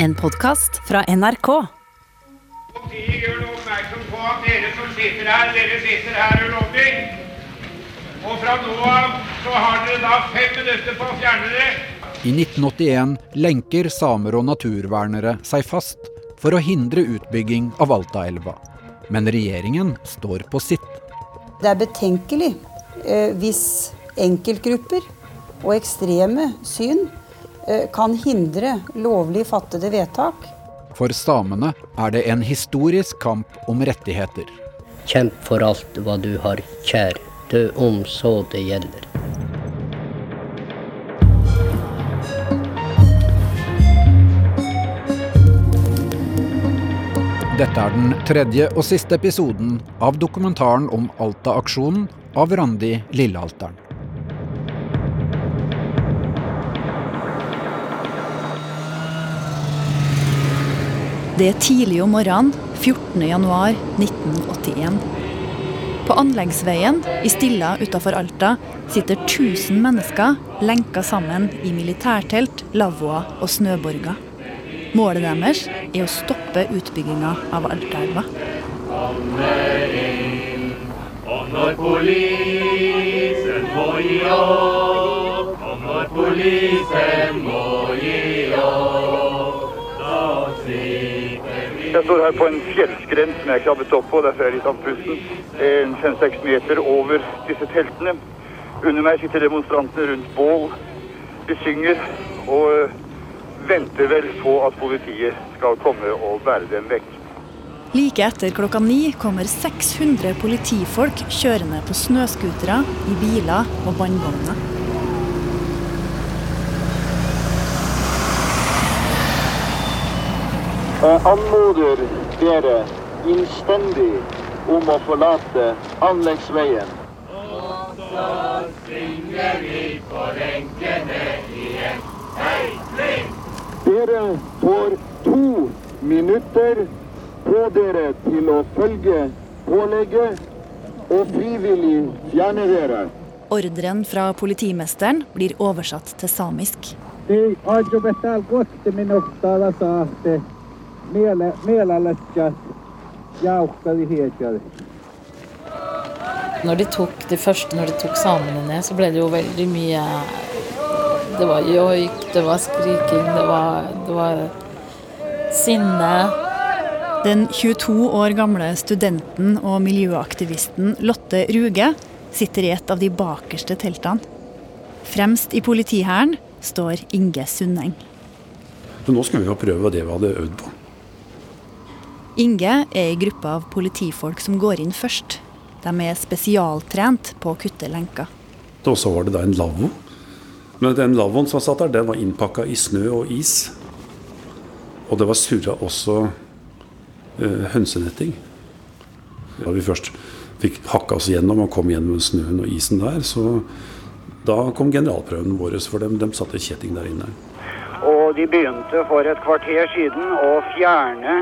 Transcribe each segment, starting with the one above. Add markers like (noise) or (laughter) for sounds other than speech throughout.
En podkast fra NRK. Politiet gjør nå oppmerksom på at dere som sitter her, dere sitter her ulovlig. Og fra nå av så har dere da fem minutter på å fjerne dere. I 1981 lenker samer og naturvernere seg fast for å hindre utbygging av Altaelva. Men regjeringen står på sitt. Det er betenkelig eh, hvis enkeltgrupper og ekstreme syn kan hindre lovlig fattede vedtak. For samene er det en historisk kamp om rettigheter. Kjemp for alt hva du har kjær, dø om så det gjelder. Dette er den tredje og siste episoden av dokumentaren om Alta-aksjonen av Randi Lillealteren. Det er tidlig om morgenen 14. januar 1981. På anleggsveien i Stilla utafor Alta sitter 1000 mennesker lenka sammen i militærtelt, lavvoer og snøborger. Målet deres er å stoppe utbygginga av Altaelva. Og når polisen må gi opp, og når polisen må gi opp, Jeg står her på en fjellskrent som jeg krabbet opp på, derfor er jeg litt andpusten. En fem-seks meter over disse teltene. Under meg sitter demonstrantene rundt bål. De synger og øh, venter vel på at politiet skal komme og bære dem vekk. Like etter klokka ni kommer 600 politifolk kjørende på snøscootere, i biler og båndvogner. Anmoder dere innstendig om å forlate anleggsveien. Dere får to minutter på dere til å følge pålegget og frivillig fjerne dere. Ordren fra politimesteren blir oversatt til samisk. Ajobetal sa minusta Når de tok de første, når de tok samene ned, så ble det jo veldig mye Det var joik, det var skriking, det var, det var sinne. Den 22 år gamle studenten og miljøaktivisten Lotte Ruge sitter i et av de bakerste teltene. Fremst i politihæren står Inge Sundeng. Så nå skulle vi jo prøve det vi hadde øvd på. Inge er i gruppa av politifolk som går inn først. De er spesialtrent på å kutte lenker. Og så var det da en lavvo. Men den lavvoen som satt der, den var innpakka i snø og is. Og det var surra også eh, hønsenetting. Da vi først fikk hakka oss gjennom og kom gjennom snøen og isen der, så da kom generalprøven vår, for dem, De satte kjetting der inne. Og de begynte for et kvarter siden å fjerne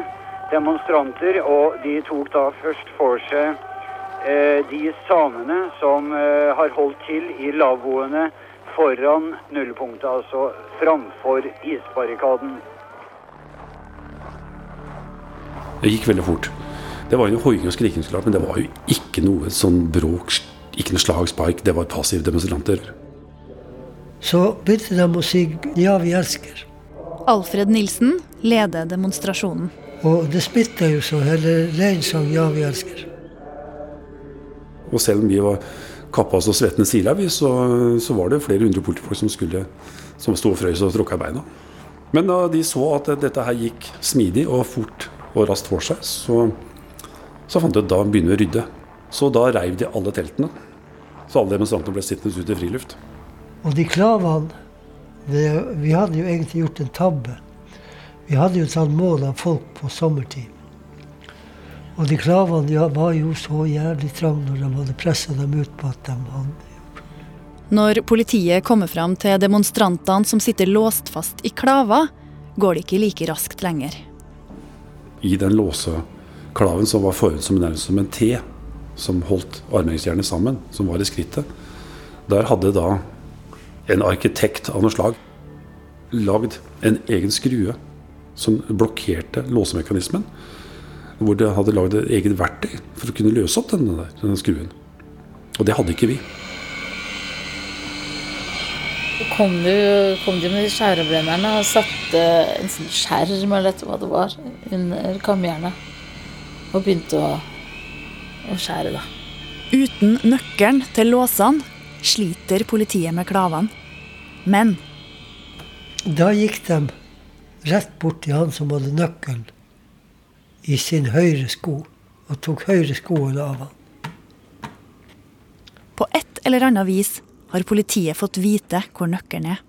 demonstranter, og de tok da først for seg eh, de samene som eh, har holdt til i lavvoene foran nullpunktet, altså framfor isbarrikaden. Det gikk veldig fort. Det var jo hoiing og skriking, så klart, men det var jo ikke noe sånn bråk, ikke noe slag, spark. Det var passive demonstranter. Så begynte de å si 'ja, vi elsker'. Alfred Nilsen leder demonstrasjonen. Og det smitta jo så hele leiren sang 'ja, vi elsker'. Og selv om vi var kappa oss og svettende sila, vi, så, så var det flere hundre politifolk som skulle som sto og frøs og tråkka i beina. Men da de så at dette her gikk smidig og fort og raskt for seg, så, så fant de ut da begynner vi å rydde. Så da reiv de alle teltene. Så alle demonstrantene ble sittende ute i friluft. Og de klavene Vi hadde jo egentlig gjort en tabbe. Vi hadde jo et sånt mål av folk på sommertid. Og de klavene ja, var jo så jævlig trange når de hadde pressa dem ut på at de hadde Når politiet kommer fram til demonstrantene som sitter låst fast i klaver, går det ikke like raskt lenger. I den låseklaven som var formet som nærmest som en T, som holdt armhengsjernet sammen, som var i skrittet, der hadde da en arkitekt av noe slag lagd en egen skrue som blokkerte låsemekanismen. Hvor det hadde lagd et eget verktøy for å kunne løse opp denne, der, denne skruen. Og det hadde ikke vi. Kom de, kom de med skjærebrennerne og satte en sånn skjerm eller vet hva det var, under kamjernet. Og begynte å, å skjære, da. Uten nøkkelen til låsene sliter politiet med klavene. Men Da gikk de rett bort til han som hadde nøkkelen i sin høyre sko, og tok høyre skoen av han. på et eller annet vis har politiet fått vite hvor nøkkelen er.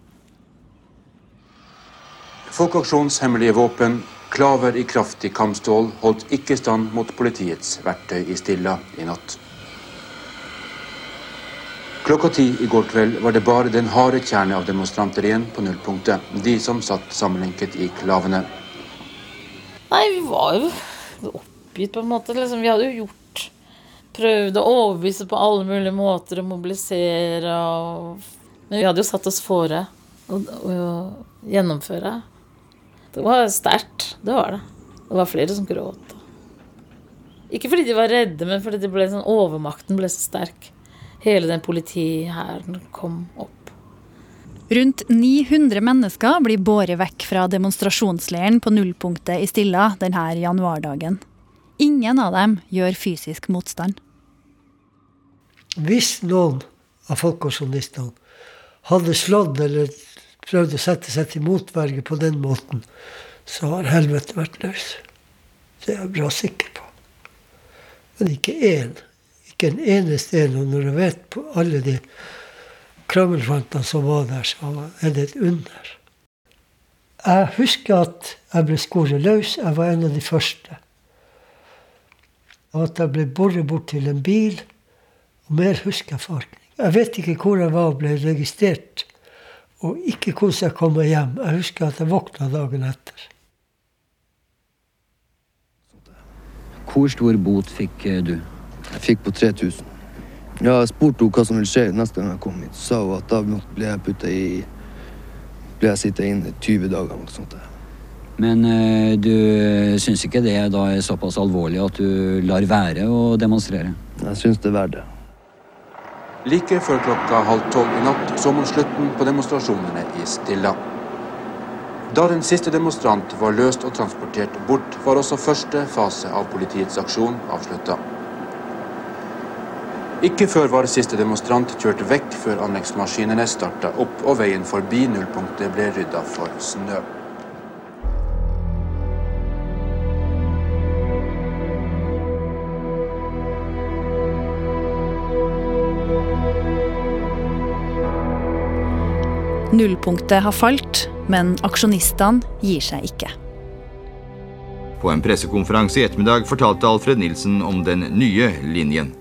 Folkeaksjonens hemmelige våpen, klaver i kraftig kampstål, holdt ikke stand mot politiets verktøy i Stilla i natt. Klokka ti i går kveld var det bare den harde kjerne av demonstranter igjen på nullpunktet. De som satt sammenlenket i klavene. Nei, vi var jo oppgitt på en måte. Liksom. Vi hadde jo gjort Prøvd å overbevise på alle mulige måter å mobilisere og Men vi hadde jo satt oss fore å, å gjennomføre. Det var sterkt. Det var det. Det var flere som gråt. Ikke fordi de var redde, men fordi ble sånn, overmakten ble så sterk. Hele den politihæren kom opp. Rundt 900 mennesker blir båret vekk fra demonstrasjonsleiren på nullpunktet i Stilla denne januardagen. Ingen av dem gjør fysisk motstand. Hvis noen av folkeaksjonistene hadde slått eller prøvd å sette seg til motverge på den måten, så har helvete vært løs. Det er jeg bra sikker på. Men ikke én. Ikke en eneste en. Og når du vet på alle de krangelfantene som var der, så er det et under. Jeg husker at jeg ble skåret løs. Jeg var en av de første. Og at jeg ble båret bort til en bil. Og mer husker jeg farken. Jeg vet ikke hvor jeg var og ble registrert. Og ikke hvordan jeg kom meg hjem. Jeg husker at jeg våkna dagen etter. Hvor stor bot fikk eh, du? Jeg fikk på 3000. Ja, jeg spurte henne hva som ville skje neste gang jeg kom hit. Så sa hun at da ble jeg putta i ble jeg sitte inne 20 dager eller noe sånt. Men øh, du syns ikke det da er såpass alvorlig at du lar være å demonstrere? Jeg syns det er verdt det. Like før klokka halv tolv i natt så man slutten på demonstrasjonene i Stilla. Da den siste demonstrant var løst og transportert bort, var også første fase av politiets aksjon avslutta. Ikke før var siste demonstrant kjørt vekk før anleggsmaskinene starta opp og veien forbi nullpunktet ble rydda for snø. Nullpunktet har falt, men aksjonistene gir seg ikke. På en pressekonferanse i ettermiddag fortalte Alfred Nilsen om den nye linjen.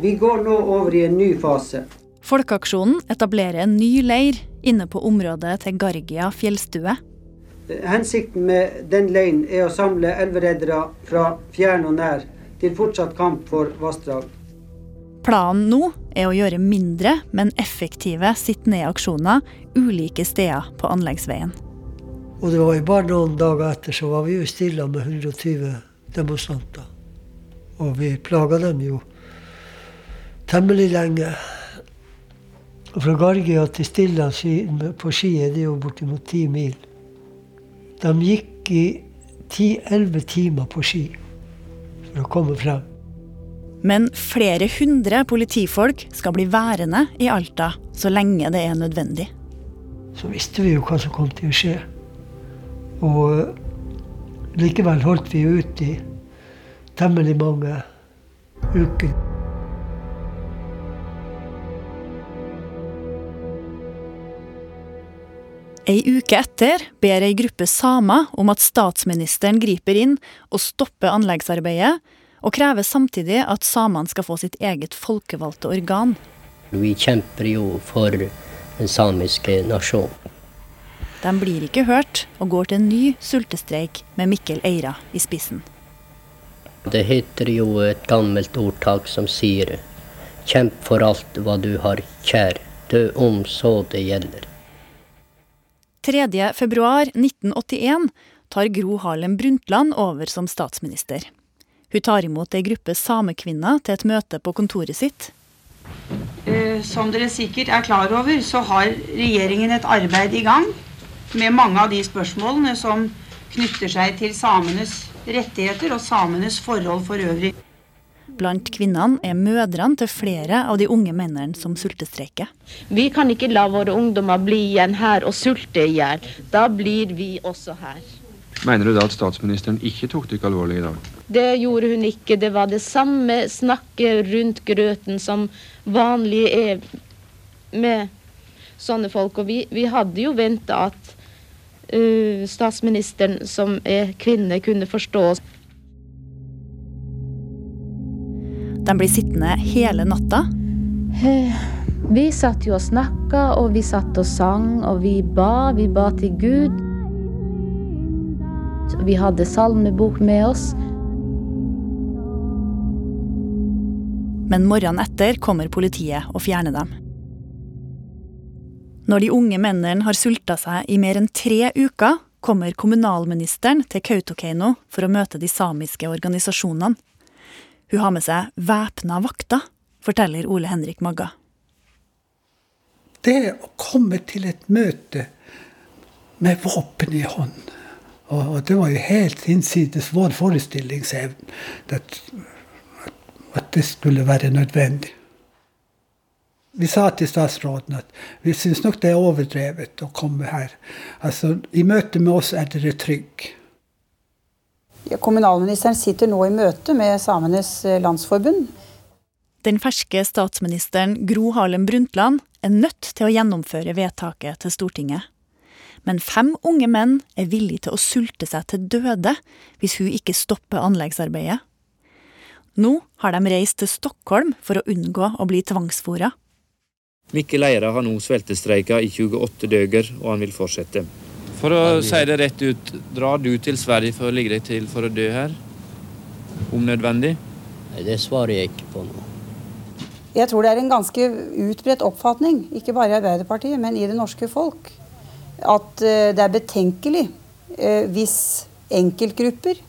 Vi går nå over i en ny fase. Folkeaksjonen etablerer en ny leir inne på området til Gargia fjellstue. Hensikten med den leiren er å samle elvereddere fra fjern og nær til fortsatt kamp for vassdrag. Planen nå er å gjøre mindre, men effektive sitt-ned-aksjoner ulike steder på anleggsveien. Og det var jo bare noen dager etter så var vi jo stilla med 120 demonstranter. Og vi plaga dem jo temmelig lenge. Fra Gargia til Stilla på ski er det jo bortimot ti mil. De gikk i 10-11 timer på ski for å komme frem. Men flere hundre politifolk skal bli værende i Alta så lenge det er nødvendig. Så visste vi jo hva som kom til å skje. Og likevel holdt vi ut i temmelig mange uker. Ei uke etter ber ei gruppe samer om at statsministeren griper inn og stopper anleggsarbeidet, og krever samtidig at samene skal få sitt eget folkevalgte organ. Vi kjemper jo for den samiske nasjonen. De blir ikke hørt, og går til en ny sultestreik med Mikkel Eira i spissen. Det heter jo et gammelt ordtak som sier Kjemp for alt hva du har kjær, dø om så det gjelder. 3. februar 1981 tar Gro Harlem Brundtland over som statsminister. Hun tar imot ei gruppe samekvinner til et møte på kontoret sitt. Eh, Som dere sikkert er klar over, så har regjeringen et arbeid i gang med mange av de spørsmålene som knytter seg til samenes rettigheter og samenes forhold for øvrig. Blant kvinnene er mødrene til flere av de unge mennene som sultestreiker. Vi kan ikke la våre ungdommer bli igjen her og sulte i hjel. Da blir vi også her. Mener du da at statsministeren ikke tok dere alvorlig i dag? Det gjorde hun ikke. Det var det samme snakket rundt grøten som vanlig er med sånne folk. Og vi, vi hadde jo venta at uh, statsministeren, som er kvinne, kunne forstå oss. De blir sittende hele natta. Eh, Vi satt jo og snakka, og vi satt og sang, og vi ba. Vi ba til Gud. Vi hadde salmebok med oss. Men morgenen etter kommer politiet og fjerner dem. Når de unge mennene har sulta seg i mer enn tre uker, kommer kommunalministeren til Kautokeino for å møte de samiske organisasjonene. Hun har med seg væpna vakter, forteller Ole Henrik Magga. Det å komme til et møte med våpen i hånd og det var jo helt innsides vår forestillingsevne at, at det skulle være nødvendig. Vi sa til statsråden at vi syns nok det er overdrevet å komme her. Altså, I møte med oss er dere trygge. Ja, Kommunalministeren sitter nå i møte med Samenes eh, Landsforbund. Den ferske statsministeren Gro Harlem Brundtland er nødt til å gjennomføre vedtaket til Stortinget. Men fem unge menn er villige til å sulte seg til døde hvis hun ikke stopper anleggsarbeidet. Nå har de reist til Stockholm for å unngå å bli tvangsfora. Mikkel Eira har nå sveltestreika i 28 døger, og han vil fortsette. For å si det rett ut, drar du til Sverige for å ligge deg til for å dø her? Om nødvendig? Nei, det svarer jeg ikke på nå. Jeg tror det er en ganske utbredt oppfatning, ikke bare i Arbeiderpartiet, men i det norske folk, at eh, det er betenkelig eh, hvis enkeltgrupper,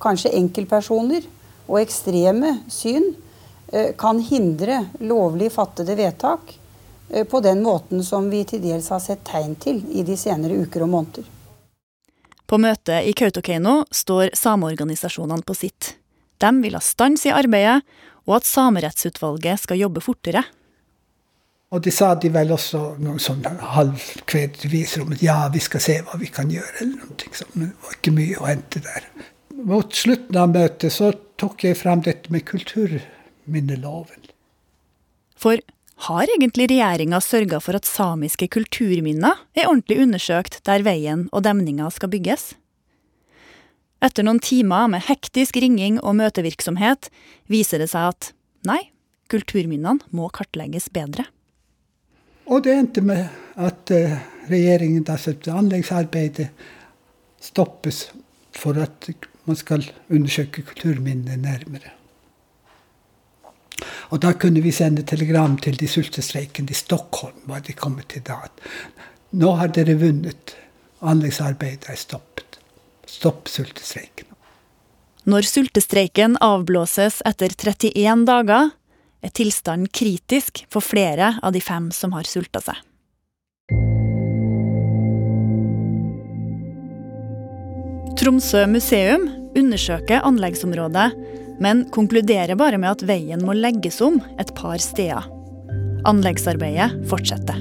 kanskje enkeltpersoner og ekstreme syn eh, kan hindre lovlig fattede vedtak på den måten som vi til dels har sett tegn til i de senere uker og måneder. På møtet i Kautokeino står sameorganisasjonene på sitt. De vil ha stans i arbeidet, og at Samerettsutvalget skal jobbe fortere. Og de sa de vel også noe sånn halvkvedvis om at ja, vi skal se hva vi kan gjøre, eller noe sånt. Men det var ikke mye å hente der. Mot slutten av møtet så tok jeg fram dette med kulturminneloven. For har egentlig regjeringa sørga for at samiske kulturminner er ordentlig undersøkt der veien og demninga skal bygges? Etter noen timer med hektisk ringing og møtevirksomhet viser det seg at nei, kulturminnene må kartlegges bedre. Og det endte med at eh, regjeringen, altså anleggsarbeidet, stoppes for at man skal undersøke kulturminnene nærmere. Og da kunne vi sende telegram til de sultestreikende i Stockholm. var de kommet til da. Nå har dere vunnet. Anleggsarbeidet er stoppet. Stopp sultestreiken. Når sultestreiken avblåses etter 31 dager, er tilstanden kritisk for flere av de fem som har sulta seg. Tromsø museum undersøker anleggsområdet, men konkluderer bare med at veien må legges om et par steder. Anleggsarbeidet fortsetter.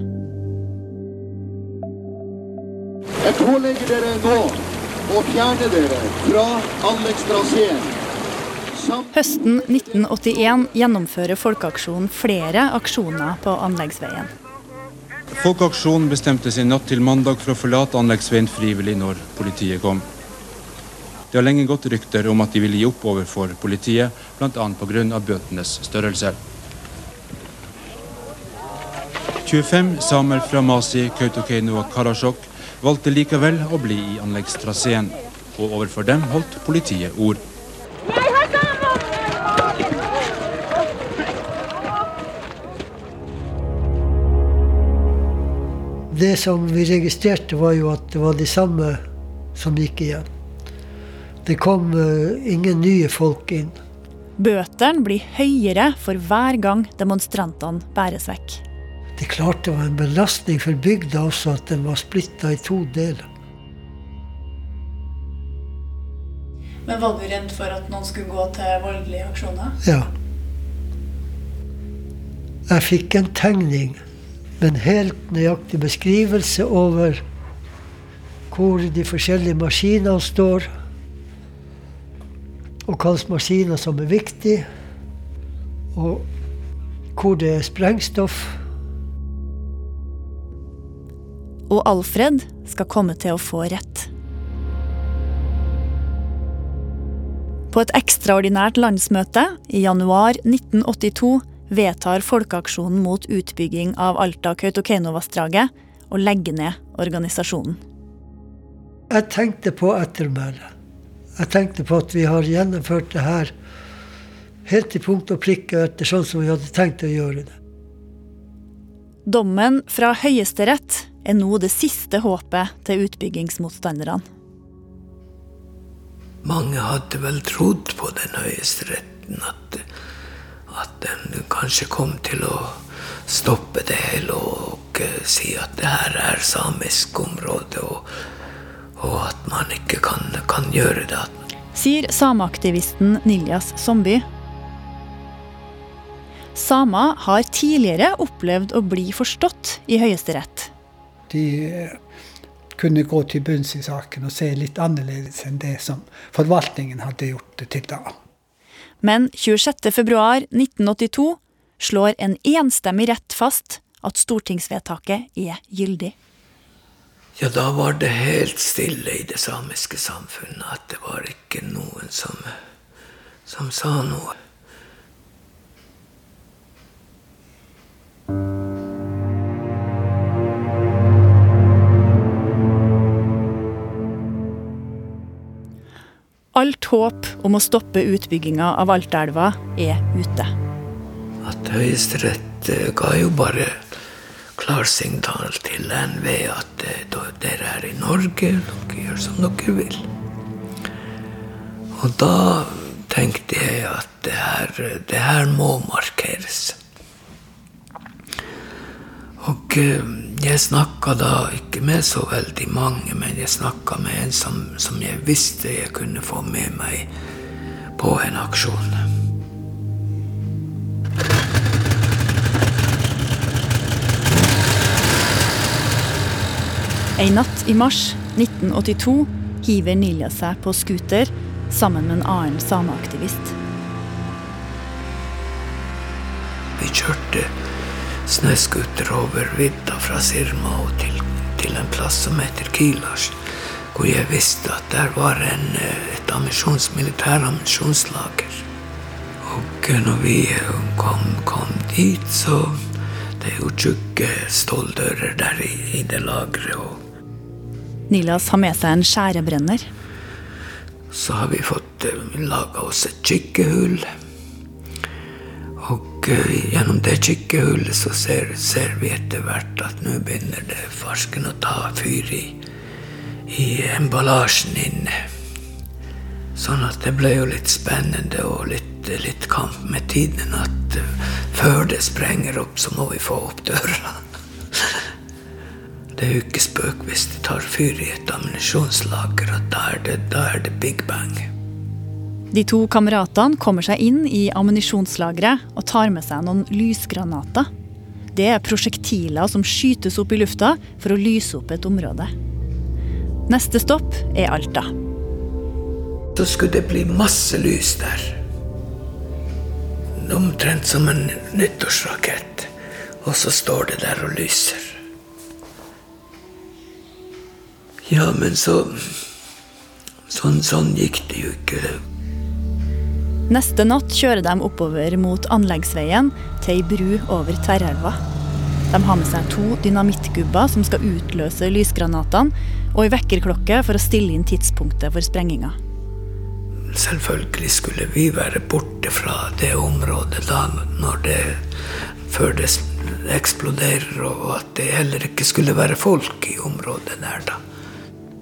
Jeg pålegger dere nå å fjerne dere fra anleggstraseen. Høsten 1981 gjennomfører Folkeaksjonen flere aksjoner på anleggsveien. Folkeaksjonen bestemte seg natt til mandag for å forlate anleggsveien frivillig når politiet kom. Det har lenge gått rykter om at de ville gi opp overfor politiet, bl.a. pga. bøtenes størrelse. 25 samer fra Masi, Kautokeino og Karasjok valgte likevel å bli i anleggstraseen, og overfor dem holdt politiet ord. Det som vi registrerte, var jo at det var de samme som gikk igjen. Det kom uh, ingen nye folk inn. Bøtene blir høyere for hver gang demonstrantene bæres vekk. Det klarte klart det var en belastning for bygda også at den var splitta i to deler. Men var du redd for at noen skulle gå til voldelige aksjoner? Ja. Jeg fikk en tegning med en helt nøyaktig beskrivelse over hvor de forskjellige maskinene står, og hvilke maskiner som er viktige, og hvor det er sprengstoff. Og Alfred skal komme til å få rett. På et ekstraordinært landsmøte i januar 1982 vedtar Folkeaksjonen mot utbygging av Alta-Kautokeino-vassdraget å legge ned organisasjonen. Jeg tenkte på ettermælet. Jeg tenkte på at vi har gjennomført det her helt til punkt og prikke etter sånn som vi hadde tenkt å gjøre det. Dommen fra Høyesterett er nå det siste håpet til utbyggingsmotstanderne. Mange hadde vel trodd på den høyesteretten, at, at den kanskje kom til å stoppe det hele og si at det her er samisk område, og, og at man ikke kan, kan gjøre det. Sier sameaktivisten Niljas Somby. Samer har tidligere opplevd å bli forstått i Høyesterett. De kunne gå til bunns i saken og se litt annerledes enn det som forvaltningen hadde gjort til da. Men 26.2.1982 slår en enstemmig rett fast at stortingsvedtaket er gyldig. Ja, da var det helt stille i det samiske samfunnet. At det var ikke noen som, som sa noe. Alt håp om å stoppe utbygginga av Altaelva er ute. At Høyesterett eh, ga jo bare klarsignal til NVE at eh, dere er i Norge, dere gjør som dere vil. Og da tenkte jeg at det her, det her må markeres. Og eh, jeg snakka da ikke med så veldig mange, men jeg snakka med en som, som, jeg visste jeg kunne få med meg på en aksjon. En natt i mars 1982 hiver Nilja seg på scooter sammen med en annen sameaktivist. Vi kjørte snøscooter over vidda fra Sirma og til, til, en plass som heter Kilars, hvor jeg visste at der var en, et ammisjons, militærammunisjonslager. Og når vi kom, kom, dit, så Det er jo tjukke ståldører der i, i det lageret. Nilas har med seg en skjærebrenner. Så har vi fått laga oss et kikkehull. Og uh, gjennom det kikkehullet så ser, ser, vi etter hvert at nå begynner det farsken å ta fyr i, i emballasjen inne. Sånn at det ble jo litt spennende og litt, litt kamp med tiden. At uh, før det sprenger opp, så må vi få opp døra. Det er jo ikke spøk hvis det tar fyr i et ammunisjonslager, at da er det, da er det big bang. De to kameratene kommer seg inn i ammunisjonslageret og tar med seg noen lysgranater. Det er prosjektiler som skytes opp i lufta for å lyse opp et område. Neste stopp er Alta. Så skulle det bli masse lys der. Omtrent som en nyttårsrakett. Og så står det der og lyser. Ja, men så Sånn, sånn gikk det jo ikke. Neste natt kjører de oppover mot anleggsveien til ei bru over Tverrelva. De har med seg to dynamittgubber som skal utløse lysgranatene, og ei vekkerklokke for å stille inn tidspunktet for sprenginga. Selvfølgelig skulle vi være borte fra det området da, det, før det eksploderer, og at det heller ikke skulle være folk i området der da.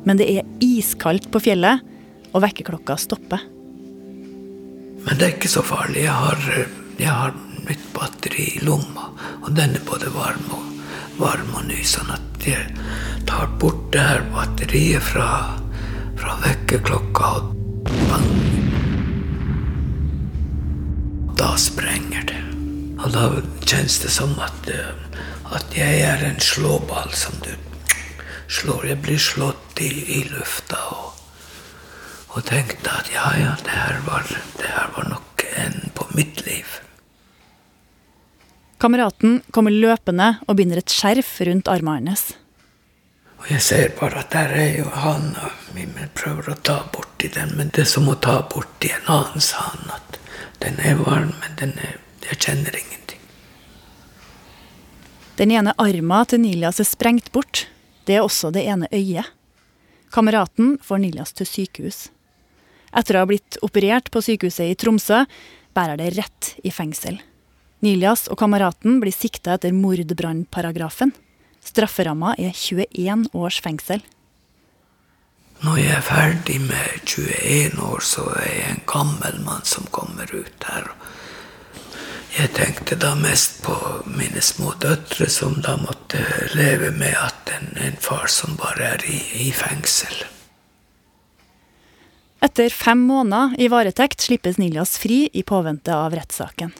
Men det er iskaldt på fjellet, og vekkerklokka stopper. Men det er ikke så farlig. Jeg har, jeg har nytt batteri i lomma, og den er både varm og, varm og ny. Sånn at jeg tar bort det her batteriet fra, fra vekkerklokka, og bang. Da sprenger det. Og da kjennes det som at, at jeg er en slåball som du slår. Jeg blir slått i, i lufta. og og tenkte at ja, ja, det her var, det her var nok en på mitt liv. Kameraten kommer løpende og binder et skjerf rundt armene hennes. Og jeg ser bare at der er jo han, og vi prøver å ta borti den, men det er som å ta borti en annens hånd. At den er varm, men den er, jeg kjenner ingenting. Den ene armen til Nilias er sprengt bort. Det er også det ene øyet. Kameraten får Niljas til sykehus. Etter å ha blitt operert på sykehuset i Tromsø, bærer det rett i fengsel. Niljas og kameraten blir sikta etter mordbrannparagrafen. Strafferamma er 21 års fengsel. Når jeg er ferdig med 21 år, så er jeg en gammel mann som kommer ut her. Jeg tenkte da mest på mine små døtre, som da måtte leve med at en, en far som bare er i, i fengsel. Etter fem måneder i varetekt slippes Nilias fri i påvente av rettssaken.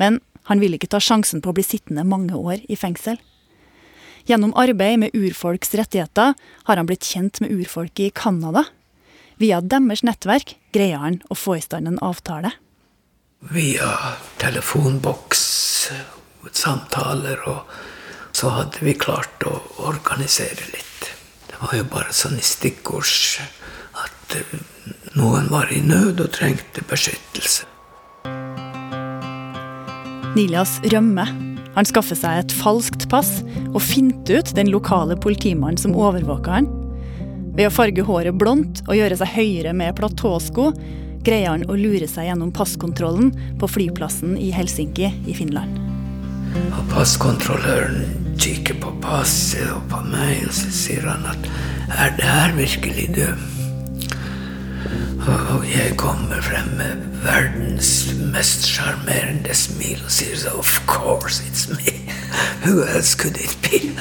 Men han vil ikke ta sjansen på å bli sittende mange år i fengsel. Gjennom arbeid med urfolks rettigheter har han blitt kjent med urfolket i Canada. Via deres nettverk greier han å få i stand en avtale. Via telefonboks, samtaler, og så hadde vi klart å organisere litt. Det var jo bare sånn i stikkords at noen var i nød og trengte beskyttelse. Nilias rømmer. Han skaffer seg et falskt pass og finter ut den lokale politimannen som overvåker han. Ved å farge håret blondt og gjøre seg høyere med platåsko, greier han å lure seg gjennom passkontrollen på flyplassen i Helsinki i Finland. Og passkontrolløren kikker på passet og på meg, og så sier han at er det her virkelig du? Og jeg kommer frem med verdens mest sjarmerende smil og sier så Of course it's me. Who else could it be?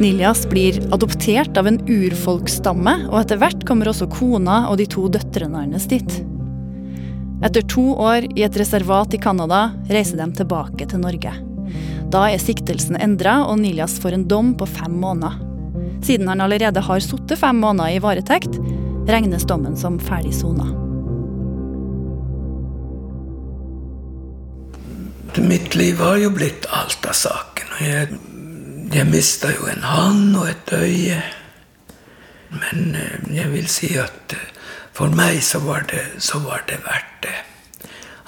Nilias blir adoptert av en urfolksstamme, og etter hvert kommer også kona og de to døtrene hennes dit. Etter to år i et reservat i Canada reiser de tilbake til Norge. Da er siktelsen endra, og Nilias får en dom på fem måneder. Siden han allerede har sittet fem måneder i varetekt, regnes dommen som ferdig sona. Mitt liv har jo blitt alt av saken. og Jeg, jeg mista jo en hånd og et øye. Men eh, jeg vil si at eh, for meg så var det, så var det verdt det.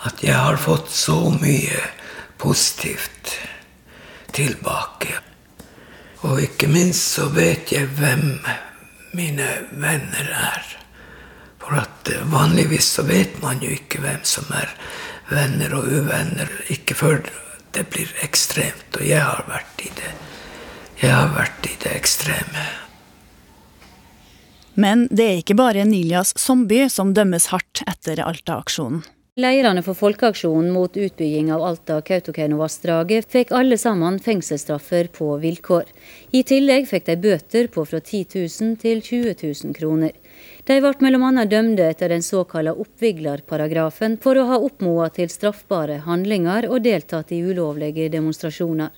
At jeg har fått så mye positivt tilbake. Og ikke minst så vet jeg hvem mine venner er. For at eh, vanligvis så vet man jo ikke hvem som er venner og uvenner. Ikke før det blir ekstremt. Og jeg har vært i. Jeg har vært i det ekstreme. Men det er ikke bare Nilias Zombie som dømmes hardt etter Alta-aksjonen. Leirene for folkeaksjonen mot utbygging av Alta-Kautokeino-vassdraget fikk alle sammen fengselsstraffer på vilkår. I tillegg fikk de bøter på fra 10 000 til 20 000 kroner. De ble bl.a. dømte etter den såkalte oppviglerparagrafen for å ha oppmoda til straffbare handlinger og deltatt i ulovlige demonstrasjoner.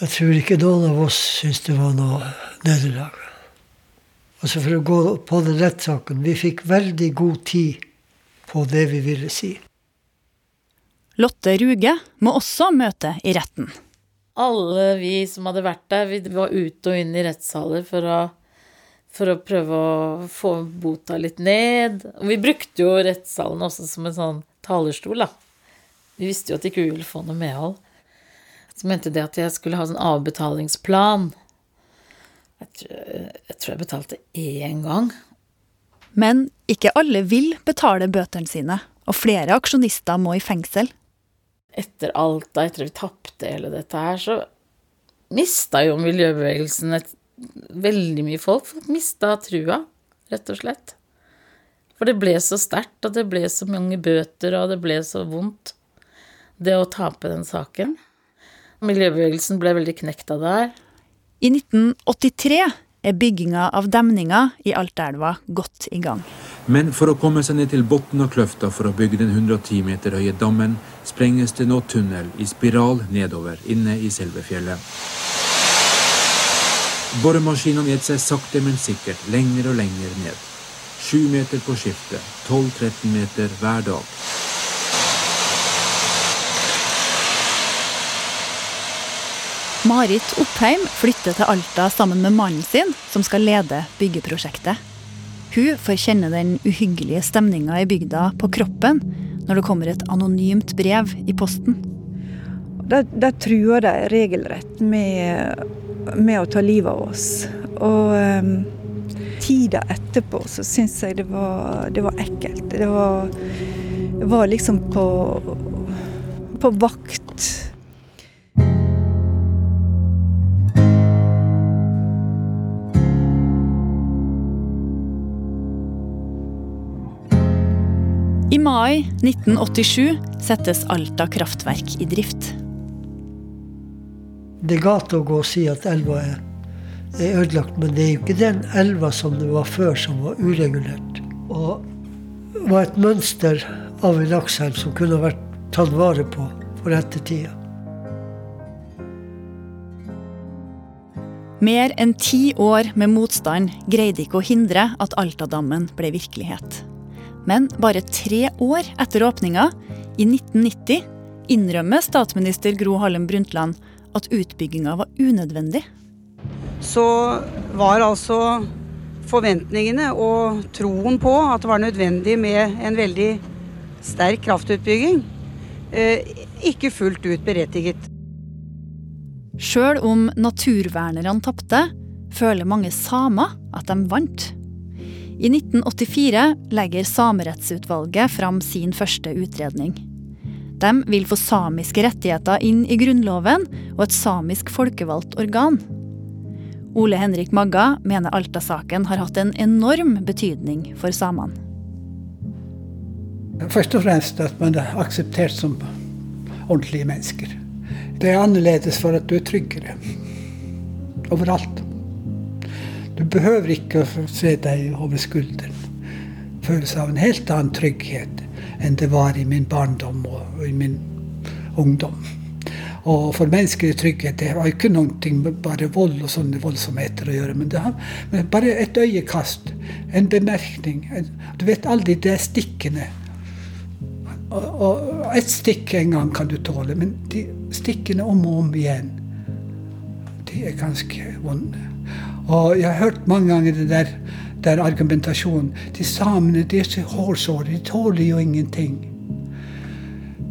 Jeg tror ikke noen av oss syntes det var noe nederlag. Altså For å gå på den rettssaken Vi fikk veldig god tid på det vi ville si. Lotte Ruge må også møte i retten. Alle vi som hadde vært der, vi var ute og inn i rettssaler for å, for å prøve å få bota litt ned. Og vi brukte jo rettssalen også som en sånn talerstol, da. Vi visste jo at ikke vi ville få noe medhold. Så mente de at jeg skulle ha sånn avbetalingsplan. Jeg tror, jeg tror jeg betalte én gang. Men ikke alle vil betale bøtene sine, og flere aksjonister må i fengsel. Etter Alta, etter at vi tapte hele dette her, så mista jo miljøbevegelsen et, veldig mye folk. Folk mista trua, rett og slett. For det ble så sterkt, og det ble så mange bøter, og det ble så vondt, det å tape den saken. Miljøbevegelsen ble veldig knekt av det her. I 1983 er bygginga av demninga i Altaelva godt i gang. Men for å komme seg ned til bunnen av kløfta for å bygge den 110 meter høye dammen, sprenges det nå tunnel i spiral nedover inne i selve fjellet. Boremaskinene gir seg sakte, men sikkert lenger og lenger ned. Sju meter på skiftet, 12-13 meter hver dag. Marit Oppheim flytter til Alta sammen med mannen sin, som skal lede byggeprosjektet. Hun får kjenne den uhyggelige stemninga i bygda på kroppen når det kommer et anonymt brev i posten. Da truer de regelrett med, med, å ta livet av oss. Og um, tida etterpå så syns jeg det var, det var ekkelt. Det var, var liksom på, på vakt mai 1987 settes Alta kraftverk i drift. Det er galt å gå og si at elva er, er, ødelagt, men det er jo ikke den elva som det var før, som var uregulert. Og var et mønster av en lakseelv som kunne vært tatt vare på for ettertida. Mer enn ti år med motstand greide ikke å hindre at Altadammen ble virkelighet. Men bare tre år etter åpninga, i 1990, innrømmer statsminister Gro Harlem Brundtland at utbygginga var unødvendig. Så var altså forventningene og troen på at det var nødvendig med en veldig sterk kraftutbygging, eh, ikke fullt ut berettiget. Sjøl om naturvernerne tapte, føler mange samer at de vant. I 1984 legger Samerettsutvalget fram sin første utredning. De vil få samiske rettigheter inn i Grunnloven og et samisk folkevalgt organ. Ole Henrik Magga mener Alta-saken har hatt en enorm betydning for samene. Først og fremst at man er akseptert som ordentlige mennesker. Det er annerledes for at du er tryggere overalt. Du behøver ikke å se deg over skulderen. Følelse av en helt annen trygghet enn det var i min barndom og i min ungdom. Og for menneskelig trygghet det har ikke noe med bare vold og sånne voldsomheter å gjøre. Men det har men bare et øyekast, en bemerkning. Du vet alle de stikkene. Og, og ett stikk en gang kan du tåle, men de stikkene om og om igjen, de er ganske vonde. Og jeg har hørt mange ganger det der, der argumentasjonen. De samene de er så hårsåre, de tåler jo ingenting.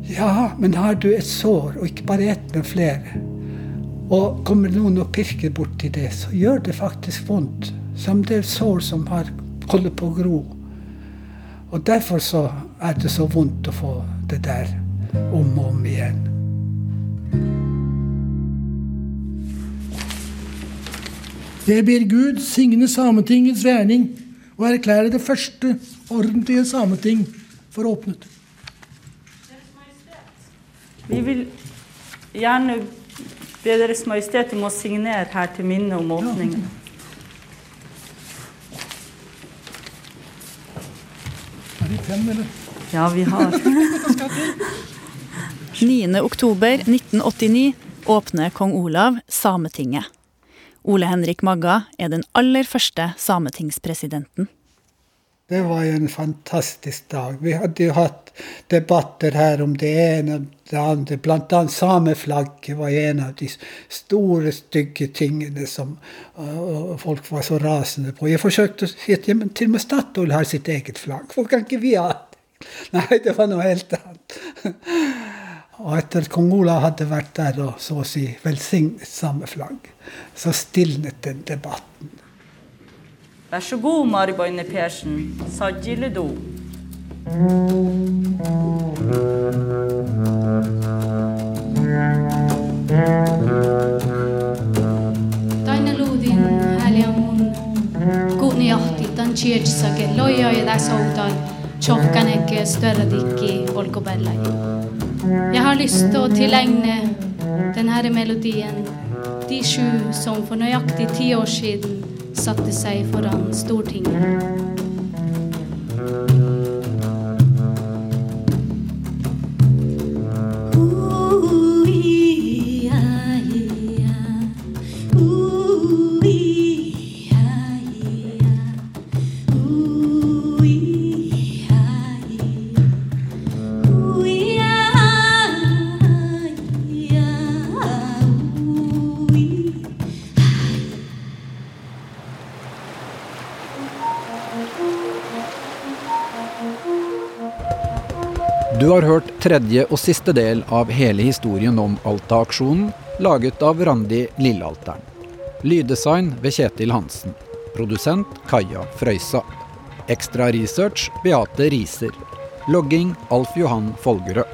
Ja, men har du et sår, og ikke bare ett, men flere, og kommer noen og pirker borti det, så gjør det faktisk vondt. Som det er sår som har holder på å gro. Og derfor så er det så vondt å få det der om og om igjen. Jeg ber Gud signe Sametingets gjerning og erklære det første ordentlige sameting for åpnet. Vi vil gjerne be Deres Majestet om å signere her til minne om åpningen. Er vi fem, eller? Ja, vi har. (laughs) 9.10.1989 åpner kong Olav Sametinget. Ole Henrik Magga er den aller første sametingspresidenten. Det var jo en fantastisk dag. Vi hadde jo hatt debatter her om det ene og det andre. Blant annet sameflagget var en av de store, stygge tingene som uh, folk var så rasende på. Jeg forsøkte å si at til og med Statoil har sitt eget flagg. Hvorfor kan ikke vi ha det? Nei, det var noe helt annet. Og etter Kongola hadde vært der og så å si velsignet samme flagg, så stilnet den debatten. Vær så god, Mariboine Persen. Sajjiledo. Tantjersake, loja i ja tässä outal, tjohkaneke, störradikki, olkopelläji. Jeg har lyst til å tilegne denne melodien de sju som for nøyaktig ti år siden satte seg foran Stortinget. Tredje og siste del av hele historien om Alta-aksjonen, laget av Randi Lillealteren. Lyddesign ved Kjetil Hansen. Produsent Kaja Frøysa. Ekstra research Beate Riser. Logging Alf Johan Folgerød.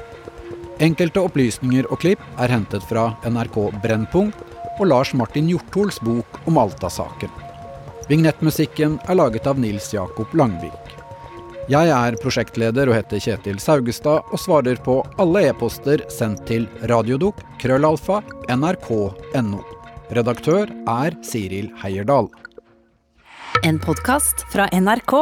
Enkelte opplysninger og klipp er hentet fra NRK Brennpunkt og Lars Martin Hjorthols bok om Alta-saken. Vignettmusikken er laget av Nils Jakob Langvik. Jeg er prosjektleder og heter Kjetil Saugestad og svarer på alle e-poster sendt til radiodok krøllalfa nrk.no. Redaktør er Siril Heierdal. En podkast fra NRK.